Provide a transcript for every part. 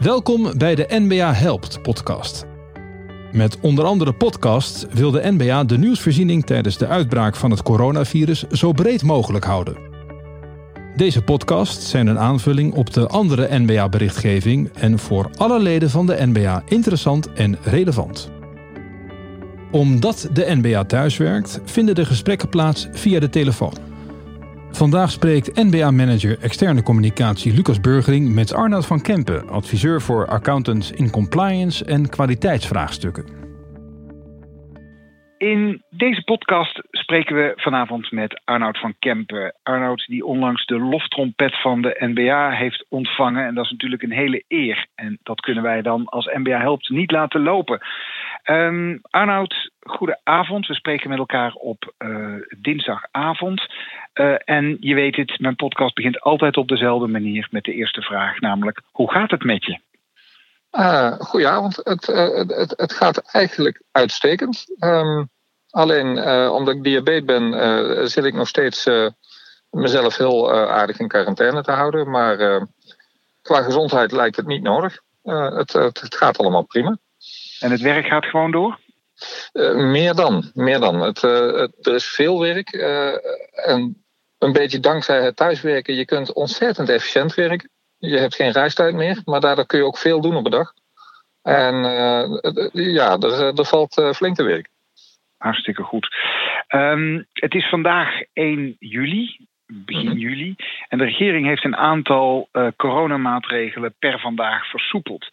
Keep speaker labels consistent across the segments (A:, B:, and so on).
A: Welkom bij de NBA Helpt podcast. Met onder andere podcasts wil de NBA de nieuwsvoorziening tijdens de uitbraak van het coronavirus zo breed mogelijk houden. Deze podcasts zijn een aanvulling op de andere NBA-berichtgeving en voor alle leden van de NBA interessant en relevant. Omdat de NBA thuiswerkt, vinden de gesprekken plaats via de telefoon. Vandaag spreekt NBA-manager externe communicatie Lucas Burgering met Arnoud van Kempen, adviseur voor accountants in compliance en kwaliteitsvraagstukken.
B: In deze podcast spreken we vanavond met Arnoud van Kempen. Arnoud die onlangs de loftrompet van de NBA heeft ontvangen. En dat is natuurlijk een hele eer. En dat kunnen wij dan als NBA Helpt niet laten lopen. Um, Arnoud, goedenavond. We spreken met elkaar op uh, dinsdagavond. Uh, en je weet het, mijn podcast begint altijd op dezelfde manier met de eerste vraag. Namelijk, hoe gaat het met je?
C: Uh, goedenavond. Het, het, het, gaat eigenlijk uitstekend. Um, alleen omdat ik diabetes ben, zit ik nog steeds mezelf heel aardig in quarantaine te houden. Maar qua gezondheid lijkt het niet nodig. Het, het gaat allemaal prima.
B: En het werk gaat gewoon door?
C: Uh, meer dan, meer dan. Het, uh, het, er is veel werk. Uh, en een beetje dankzij het thuiswerken, je kunt ontzettend efficiënt werken. Je hebt geen reistijd meer, maar daardoor kun je ook veel doen op een dag. En ja, er, er valt flink te werken.
B: Hartstikke goed. Um, het is vandaag 1 juli begin mm-hmm. juli. En de regering heeft een aantal uh, coronamaatregelen per vandaag versoepeld.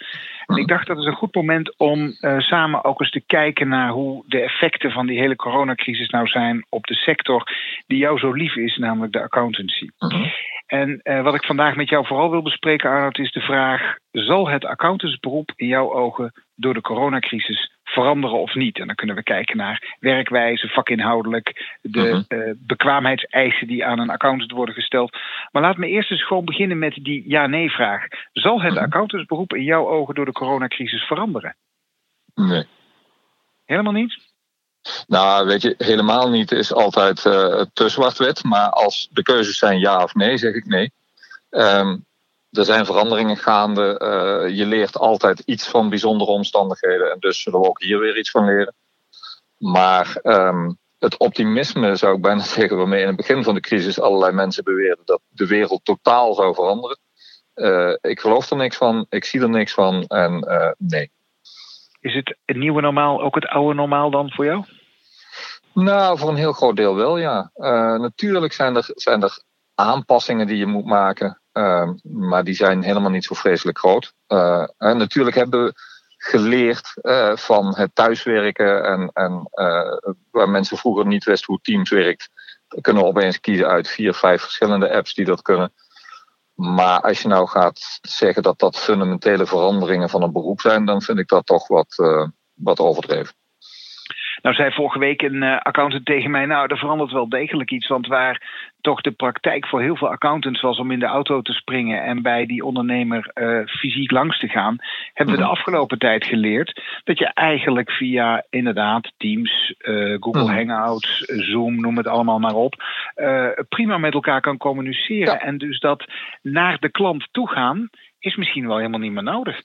B: En ik dacht dat is een goed moment om uh, samen ook eens te kijken naar hoe de effecten van die hele coronacrisis nou zijn op de sector die jou zo lief is, namelijk de accountancy. Mm-hmm. En uh, wat ik vandaag met jou vooral wil bespreken, Arnold, is de vraag: zal het accountantsberoep in jouw ogen door de coronacrisis veranderen of niet? En dan kunnen we kijken naar werkwijze, vakinhoudelijk, de uh, bekwaamheidseisen die aan een accountant worden gesteld. Maar laat me eerst eens gewoon beginnen met die ja-nee-vraag. Zal het uh-huh. accountantsberoep in jouw ogen door de coronacrisis veranderen?
C: Nee.
B: Helemaal niet?
C: Nou, weet je, helemaal niet is altijd uh, te zwart-wit. Maar als de keuzes zijn ja of nee, zeg ik nee. Um, er zijn veranderingen gaande. Uh, je leert altijd iets van bijzondere omstandigheden. En dus zullen we ook hier weer iets van leren. Maar um, het optimisme, zou ik bijna zeggen, waarmee in het begin van de crisis allerlei mensen beweerden dat de wereld totaal zou veranderen. Uh, ik geloof er niks van, ik zie er niks van en uh, nee.
B: Is het het nieuwe normaal ook het oude normaal dan voor jou?
C: Nou, voor een heel groot deel wel, ja. Uh, natuurlijk zijn er, zijn er aanpassingen die je moet maken. Uh, maar die zijn helemaal niet zo vreselijk groot. Uh, en natuurlijk hebben we geleerd uh, van het thuiswerken. En, en waar mensen vroeger niet wisten hoe Teams werkt. Kunnen we opeens kiezen uit vier, vijf verschillende apps die dat kunnen. Maar als je nou gaat zeggen dat dat fundamentele veranderingen van een beroep zijn, dan vind ik dat toch wat, wat overdreven.
B: Nou zei vorige week een uh, accountant tegen mij, nou, er verandert wel degelijk iets. Want waar toch de praktijk voor heel veel accountants was om in de auto te springen en bij die ondernemer uh, fysiek langs te gaan, hebben we de mhm. afgelopen tijd geleerd dat je eigenlijk via inderdaad Teams, uh, Google mm. Hangouts, Zoom, noem het allemaal maar op, prima met elkaar kan communiceren. Ja. En dus dat naar de klant toe gaan is misschien wel helemaal niet meer nodig.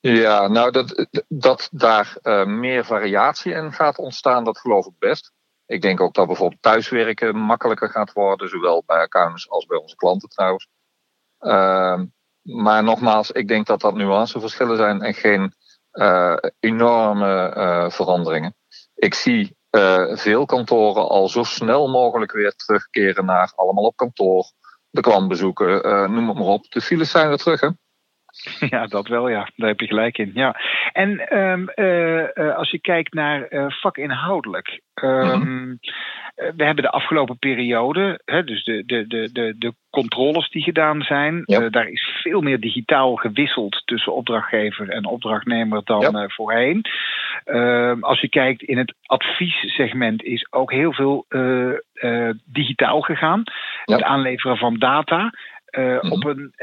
C: Ja, nou dat, dat daar uh, meer variatie in gaat ontstaan, dat geloof ik best. Ik denk ook dat bijvoorbeeld thuiswerken makkelijker gaat worden, zowel bij accountants als bij onze klanten trouwens. Uh, maar nogmaals, ik denk dat dat nuanceverschillen zijn en geen uh, enorme uh, veranderingen. Ik zie veel kantoren al zo snel mogelijk weer terugkeren naar allemaal op kantoor, de klantbezoeken, noem het maar op. De files zijn weer terug, hè?
B: Ja, dat wel, ja. Daar heb je gelijk in. Ja. En um, uh, uh, als je kijkt naar uh, vakinhoudelijk. Um, mm-hmm. We hebben de afgelopen periode, hè, dus de, de, de, de, de controles die gedaan zijn, daar is veel meer digitaal gewisseld tussen opdrachtgever en opdrachtnemer dan voorheen. Um, als je kijkt in het adviessegment is ook heel veel digitaal gegaan. Het aanleveren van data. Mm-hmm. op een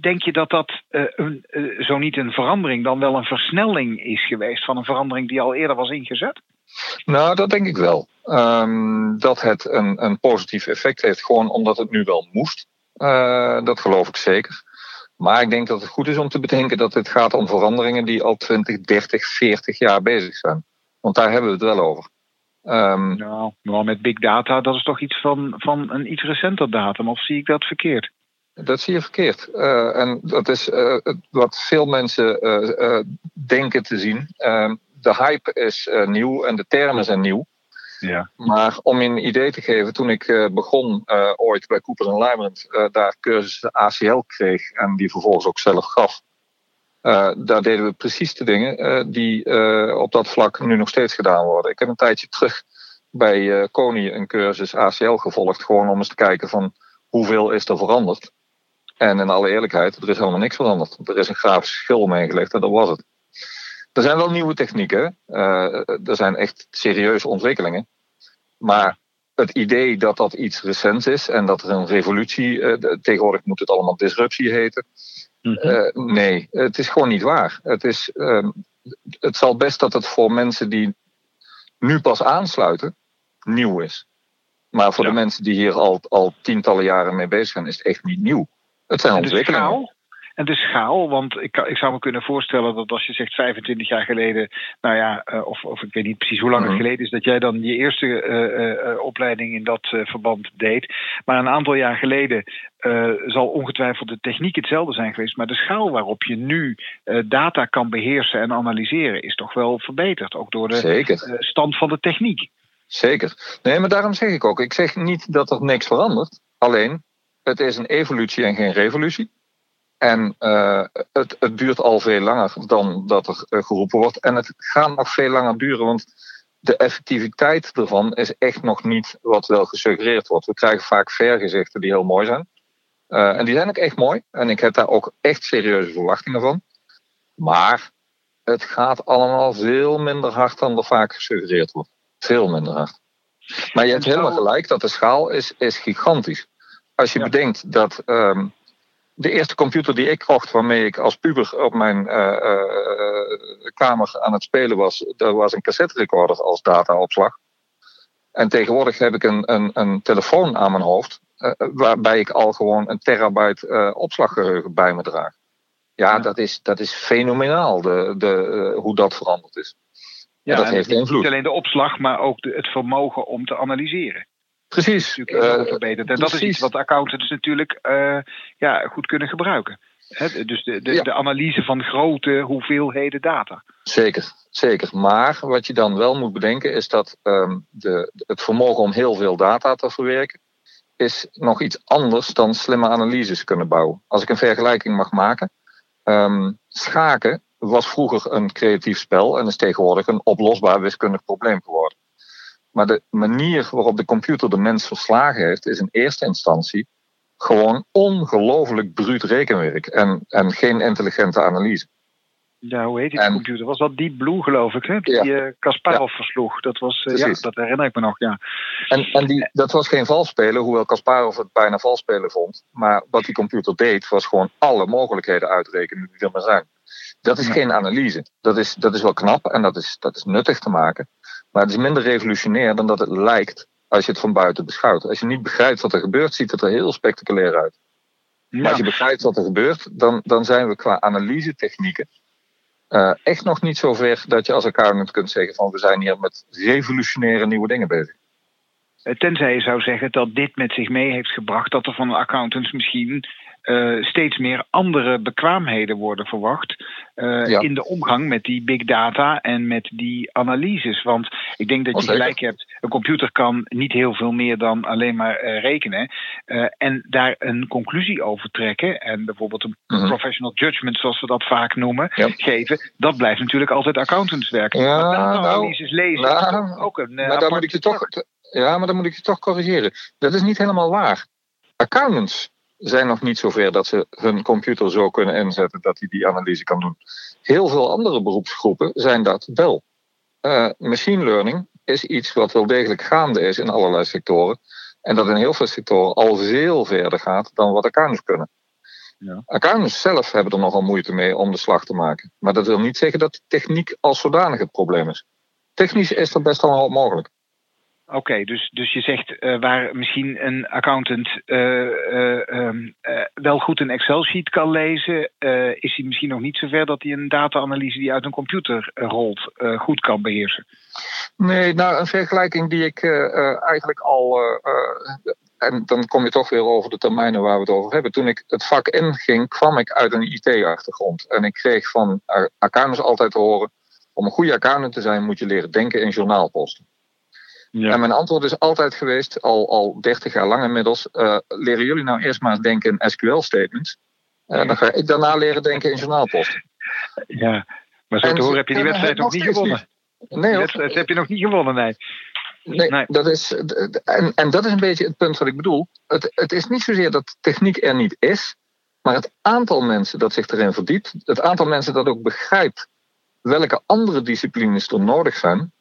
B: denk je dat dat uh, een, uh, zo niet een verandering, dan wel een versnelling is geweest van een verandering die al eerder was ingezet?
C: Nou, dat denk ik wel. Um, dat het een, een positief effect heeft, gewoon omdat het nu wel moest. Uh, dat geloof ik zeker. Maar ik denk dat het goed is om te bedenken dat het gaat om veranderingen die al 20, 30, 40 jaar bezig zijn. Want daar hebben we het wel over.
B: Um, nou, maar met big data, dat is toch iets van, van een iets recenter datum, of zie ik dat verkeerd?
C: Dat zie je verkeerd. Uh, en dat is uh, wat veel mensen uh, denken te zien. Ehm, de hype is nieuw en de termen zijn nieuw. Ja. Maar om je een idee te geven, toen ik begon ooit bij Cooper en Lybrand, daar cursussen ACL kreeg en die vervolgens ook zelf gaf. daar deden we precies de dingen die op dat vlak nu nog steeds gedaan worden. Ik heb een tijdje terug bij Kony een cursus ACL gevolgd, gewoon om eens te kijken van hoeveel is er veranderd. En in alle eerlijkheid, er is helemaal niks veranderd. Er is een grafisch verschil meegelegd en dat was het. Er zijn wel nieuwe technieken. Uh, er zijn echt serieuze ontwikkelingen. Maar het idee dat dat iets recents is en dat er een revolutie, uh, tegenwoordig moet het allemaal disruptie heten. Uh, nee, het is gewoon niet waar. Het, is, ehm, het zal best dat het voor mensen die nu pas aansluiten, nieuw is. Maar voor de mensen die hier al, al tientallen jaren mee bezig zijn, is het echt niet nieuw. Het zijn ontwikkelingen.
B: En de schaal, want ik, ik zou me kunnen voorstellen dat als je zegt 25 jaar geleden, nou ja, uh, of, of ik weet niet precies hoe lang het mhm. geleden is, dat jij dan je eerste uh, uh, opleiding in dat verband deed. Maar een aantal jaar geleden zal ongetwijfeld de techniek hetzelfde zijn geweest, maar de schaal waarop je nu data kan beheersen en analyseren is toch wel verbeterd, ook door de stand van de techniek.
C: Zeker. Nee, maar daarom zeg ik ook, ik zeg niet dat er niks verandert. Alleen, het is een evolutie en geen revolutie. En uh, het, het, duurt al veel langer dan dat er uh, geroepen wordt. En het gaat nog veel langer duren, want de effectiviteit ervan is echt nog niet wat wel gesuggereerd wordt. We krijgen vaak vergezichten die heel mooi zijn. Uh, en die zijn ook echt mooi. En ik heb daar ook echt serieuze verwachtingen van. Maar het gaat allemaal veel minder hard dan er vaak gesuggereerd wordt. Veel minder hard. Maar je hebt helemaal gelijk dat de schaal is, is gigantisch. Als je bedenkt dat um, de eerste computer die ik kocht, waarmee ik als puber op mijn uh, uh, kamer aan het spelen was, dat was een cassette recorder als dataopslag. En tegenwoordig heb ik een, een, een telefoon aan mijn hoofd, uh, waarbij ik al gewoon een terabyte opslaggeheugen bij me draag. Ja, ja, Dat, is, dat is fenomenaal, de, de, hoe dat veranderd is.
B: Ja, dat heeft invloed. Niet alleen de opslag, maar ook de, het vermogen om te analyseren.
C: Precies.
B: Uh, verbeterd. En dat is iets wat accountants natuurlijk uh, ja, goed kunnen gebruiken. He, dus de, de, de, analyse van grote hoeveelheden data.
C: Zeker, zeker. Maar wat je dan wel moet bedenken is dat um, de, het vermogen om heel veel data te verwerken is nog iets anders dan slimme analyses kunnen bouwen. Als ik een vergelijking mag maken. Um, schaken was vroeger een creatief spel en is tegenwoordig een oplosbaar wiskundig probleem geworden. Maar de manier waarop de computer de mens verslagen heeft, is in eerste instantie gewoon ongelooflijk bruut rekenwerk en, en geen intelligente analyse.
B: Ja, hoe heet die en, computer? Was dat Deep Blue, geloof ik, hè? Die ja. Kasparov versloeg. Dat was, uh, ja, dat herinner ik me nog, ja.
C: En, en die, dat was geen valspelen, hoewel Kasparov het bijna valspelen vond. Maar wat die computer deed, was gewoon alle mogelijkheden uitrekenen die er maar zijn. Dat is geen analyse. Dat is, dat is wel knap en dat is, dat is nuttig te maken. Maar het is minder revolutionair dan dat het lijkt als je het van buiten beschouwt. Als je niet begrijpt wat er gebeurt, ziet het er heel spectaculair uit. Maar als je begrijpt wat er gebeurt, dan, dan zijn we qua analyse technieken uh, echt nog niet zo ver dat je als accountant kunt zeggen van we zijn hier met revolutionaire nieuwe dingen bezig.
B: Eh, tenzij je zou zeggen dat dit met zich mee heeft gebracht dat er van accountants misschien uh, steeds meer andere bekwaamheden worden verwacht uh, ja. in de omgang met die big data en met die analyses. Want ik denk dat je oh, gelijk hebt, een computer kan niet heel veel meer dan alleen maar uh, rekenen en daar een conclusie over trekken en bijvoorbeeld een mm -hmm. professional judgment, zoals we dat vaak noemen, ja. geven. Dat blijft natuurlijk altijd accountantswerk. Ja, maar nou, analyses lezen nou, ook een.
C: Maar dan moet ik je toch, ja, maar dan moet ik je toch corrigeren. Dat is niet helemaal waar. Accountants zijn nog niet zover dat ze hun computer zo kunnen inzetten dat hij die analyse kan doen. Heel veel andere beroepsgroepen zijn dat wel. Uh, machine learning is iets wat wel degelijk gaande is in allerlei sectoren. En dat in heel veel sectoren al veel verder gaat dan wat accountants kunnen. Ja. Accountants zelf hebben er nogal moeite mee om de slag te maken. Maar dat wil niet zeggen dat techniek als zodanig het probleem is. Technisch is er best hoop mogelijk.
B: Oké, dus, dus je zegt uh, waar misschien een accountant uh, uh, um, wel goed een Excel-sheet kan lezen, is hij misschien nog niet zover dat hij een data-analyse die uit een computer rolt goed kan beheersen.
C: Nee, nou een vergelijking die ik eigenlijk al. en dan kom je toch weer over de termijnen waar we het over hebben. Toen ik het vak inging, kwam ik uit een IT-achtergrond. En ik kreeg van accountants altijd te horen: om een goede accountant te zijn, moet je leren denken in journaalposten. Ja. En mijn antwoord is altijd geweest, al, al 30 jaar lang inmiddels, uh, leren jullie nou eerst maar denken in SQL-statements. Uh, dan ga ik daarna leren denken in journaalposten.
B: Ja, maar zo te horen heb je die wedstrijd nog niet gewonnen. Nee, wedstrijd heb je nog niet gewonnen, nee.
C: Nee, nee, Dat is, en, en dat is een beetje het punt wat ik bedoel. Het, het is niet zozeer dat techniek er niet is, maar het aantal mensen dat zich erin verdiept, het aantal mensen dat ook begrijpt welke andere disciplines er nodig zijn,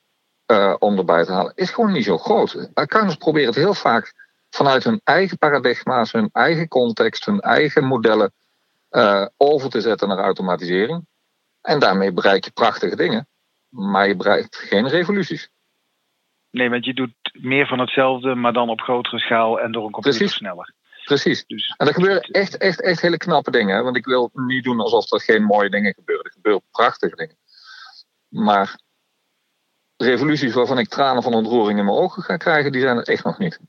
C: uh, om erbij te halen, is gewoon niet zo groot. Accountants proberen het heel vaak vanuit hun eigen paradigma's, hun eigen context, hun eigen modellen uh, over te zetten naar automatisering. En daarmee bereik je prachtige dingen, maar je bereikt geen revoluties.
B: Nee, want je doet meer van hetzelfde, maar dan op grotere schaal en door een computer
C: Precies.
B: sneller.
C: Precies. Dus, en er gebeuren echt, echt, echt hele knappe dingen. Want ik wil niet doen alsof er geen mooie dingen gebeuren. Er gebeuren prachtige dingen. Maar revoluties waarvan ik tranen van ontroering in mijn ogen ga krijgen, die zijn er echt nog niet.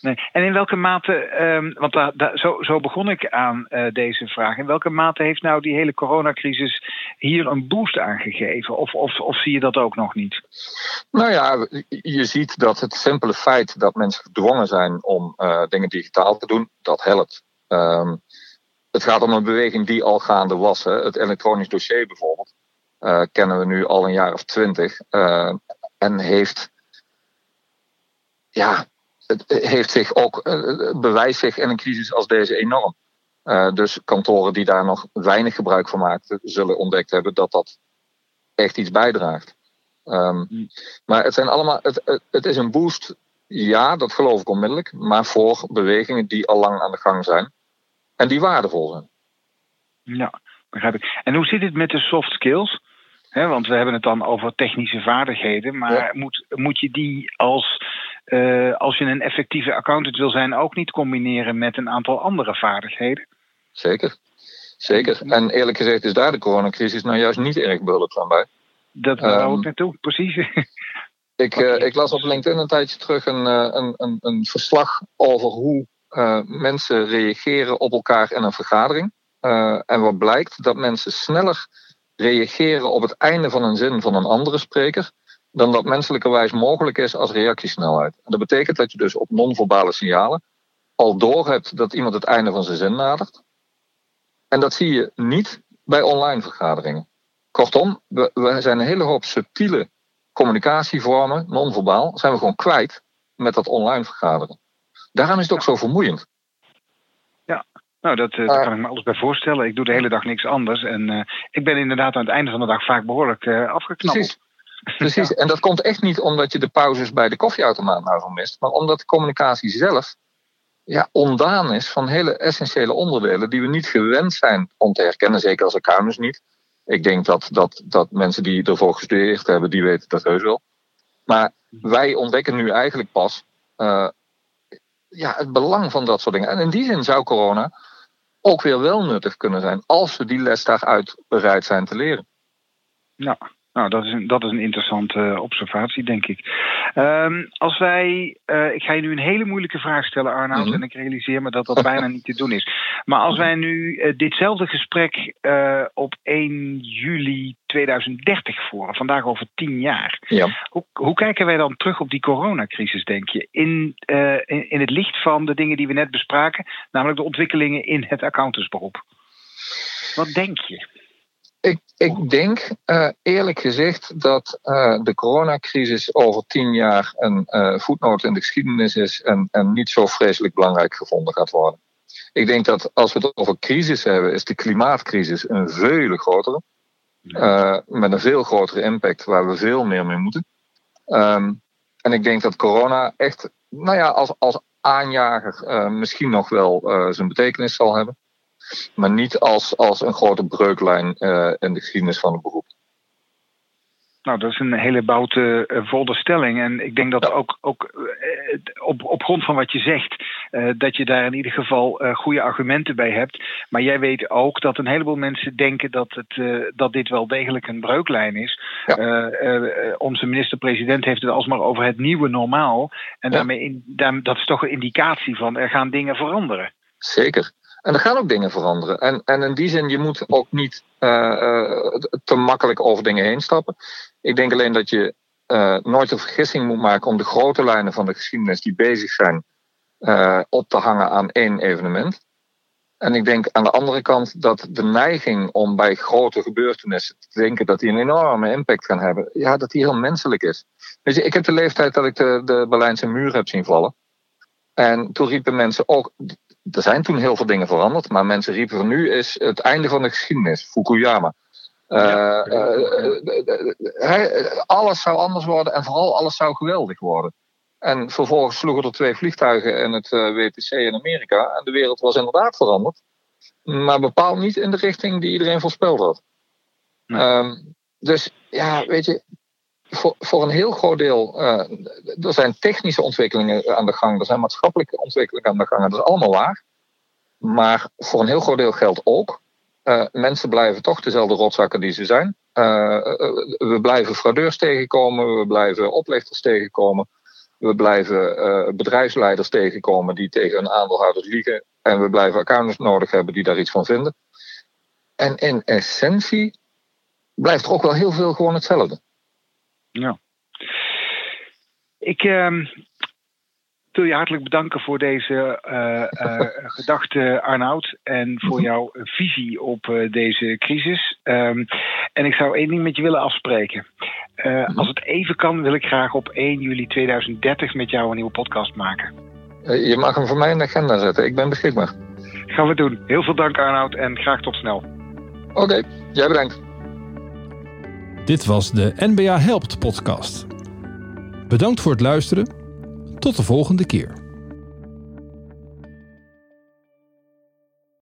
B: Nee. En in welke mate, um, want da, da, zo, zo, begon ik aan uh, deze vraag. In welke mate heeft nou die hele coronacrisis hier een boost aangegeven? Of, of, of zie je dat ook nog niet?
C: Nou ja, je ziet dat het simpele feit dat mensen gedwongen zijn om uh, dingen digitaal te doen, dat helpt. Um, het gaat om een beweging die al gaande was. Hè. Het elektronisch dossier bijvoorbeeld. Uh, kennen we nu al een jaar of twintig. Uh, en heeft, ja, het heeft zich ook, uh, bewijst zich in een crisis als deze enorm. dus kantoren die daar nog weinig gebruik van maakten, zullen ontdekt hebben dat dat echt iets bijdraagt. Um, maar het zijn allemaal, het, het, het is een boost, ja, dat geloof ik onmiddellijk, maar voor bewegingen die al lang aan de gang zijn en die waardevol zijn.
B: Ja, begrijp ik. En hoe zit het met de soft skills? He, want we hebben het dan over technische vaardigheden. Maar ja. moet, moet je die als, uh, als je een effectieve accountant wil zijn, ook niet combineren met een aantal andere vaardigheden?
C: Zeker. Zeker. En eerlijk gezegd is daar de coronacrisis nou juist niet erg behulpzaam bij.
B: Dat wou um, ik naartoe, precies.
C: ik, uh, ik las op LinkedIn een tijdje terug een, een, een, een verslag over hoe uh, mensen reageren op elkaar in een vergadering. en wat blijkt dat mensen sneller reageren op het einde van een zin van een andere spreker dan dat menselijkerwijs mogelijk is als reactiesnelheid. En dat betekent dat je dus op non-verbale signalen al doorhebt dat iemand het einde van zijn zin nadert. En dat zie je niet bij online vergaderingen. Kortom, we, we zijn een hele hoop subtiele communicatievormen, non-verbaal, zijn we gewoon kwijt met dat online vergaderen. Daarom is het ook zo vermoeiend.
B: Nou, dat, uh, daar kan ik me alles bij voorstellen. Ik doe de hele dag niks anders. En uh, ik ben inderdaad aan het einde van de dag vaak behoorlijk uh, afgeknapt.
C: Precies. Precies. Ja. En dat komt echt niet omdat je de pauzes bij de koffieautomaat nou zo mist. Maar omdat de communicatie zelf ja, ondaan is van hele essentiële onderdelen die we niet gewend zijn om te herkennen. Zeker als accountants niet. Ik denk dat, dat, dat mensen die ervoor gestudeerd hebben, die weten dat heus wel. Maar wij ontdekken nu eigenlijk pas ja, het belang van dat soort dingen. En in die zin zou corona ook weer wel nuttig kunnen zijn als we die les daaruit bereid zijn te leren.
B: Nou, dat is een, dat is een interessante observatie, denk ik. Um, als wij, uh, ik ga je nu een hele moeilijke vraag stellen, Arnoud, mm -hmm. en ik realiseer me dat dat bijna niet te doen is. Maar als wij nu uh, ditzelfde gesprek uh, op 1 juli 2030 voeren, vandaag over tien jaar,
C: ja.
B: hoe, hoe, kijken wij dan terug op die coronacrisis, denk je? In, in, in het licht van de dingen die we net bespraken, namelijk de ontwikkelingen in het accountantsberoep. Wat denk je?
C: Ik, ik denk uh, eerlijk gezegd dat uh, de coronacrisis over tien jaar een uh, voetnoot in de geschiedenis is en, en niet zo vreselijk belangrijk gevonden gaat worden. Ik denk dat als we het over crisis hebben, is de klimaatcrisis een veel grotere. met een veel grotere impact waar we veel meer mee moeten. Um, en ik denk dat corona echt, nou ja, als, als aanjager misschien nog wel zijn betekenis zal hebben maar niet als, als een grote breuklijn uh, in de geschiedenis van het beroep.
B: Nou, dat is een hele boute uh. En ik denk dat ook, ook uh, op, op grond van wat je zegt, uh, dat je daar in ieder geval goede argumenten bij hebt. Maar jij weet ook dat een heleboel mensen denken dat, het, dat dit wel degelijk een breuklijn is. Ja. onze minister-president heeft het alsmaar over het nieuwe normaal. En ja. daarmee in, daar, dat is toch een indicatie van er gaan dingen veranderen.
C: Zeker. En er gaan ook dingen veranderen. En, en in die zin, je moet ook niet te makkelijk over dingen heen stappen. Ik denk alleen dat je uh, nooit een vergissing moet maken om de grote lijnen van de geschiedenis die bezig zijn op te hangen aan één evenement. En ik denk aan de andere kant dat de neiging om bij grote gebeurtenissen te denken dat die een enorme impact gaan hebben, ja, dat die heel menselijk is. Je, ik heb de leeftijd dat ik de, de Berlijnse muur heb zien vallen. En toen riepen mensen ook, er zijn toen heel veel dingen veranderd, maar mensen riepen van nu is het einde van de geschiedenis, Fukuyama. Ja. Uh, alles zou anders worden en vooral alles zou geweldig worden. En vervolgens sloegen er twee vliegtuigen in het WTC in Amerika en de wereld was inderdaad veranderd. Maar bepaald niet in de richting die iedereen voorspeld had. Nee. Um, dus ja, weet je, voor, voor een heel groot deel, uh, er zijn technische ontwikkelingen aan de gang, er zijn maatschappelijke ontwikkelingen aan de gang, dat is allemaal waar. Maar voor een heel groot deel geldt ook uh, mensen blijven toch dezelfde rotzakken die ze zijn. Uh, we blijven fraudeurs tegenkomen, we blijven oplichters tegenkomen. We blijven bedrijfsleiders tegenkomen die tegen hun aandeelhouders liegen. En we blijven accountants nodig hebben die daar iets van vinden. En in essentie blijft er ook wel heel veel gewoon hetzelfde.
B: Ja. Ik, uh, wil je hartelijk bedanken voor deze uh, uh, gedachte, Arnoud. En voor mhm. jouw visie op uh, deze crisis. Um, en ik zou één ding met je willen afspreken. Mhm. Als het even kan, wil ik graag op 1 juli 2030 met jou een nieuwe podcast maken.
C: Je mag hem voor mij in de agenda zetten. Ik ben beschikbaar.
B: Gaan we doen. Heel veel dank, Arnoud. En graag tot snel.
C: Oké, okay, jij bedankt.
A: Dit was de NBA Helpt podcast. Bedankt voor het luisteren tot de volgende keer.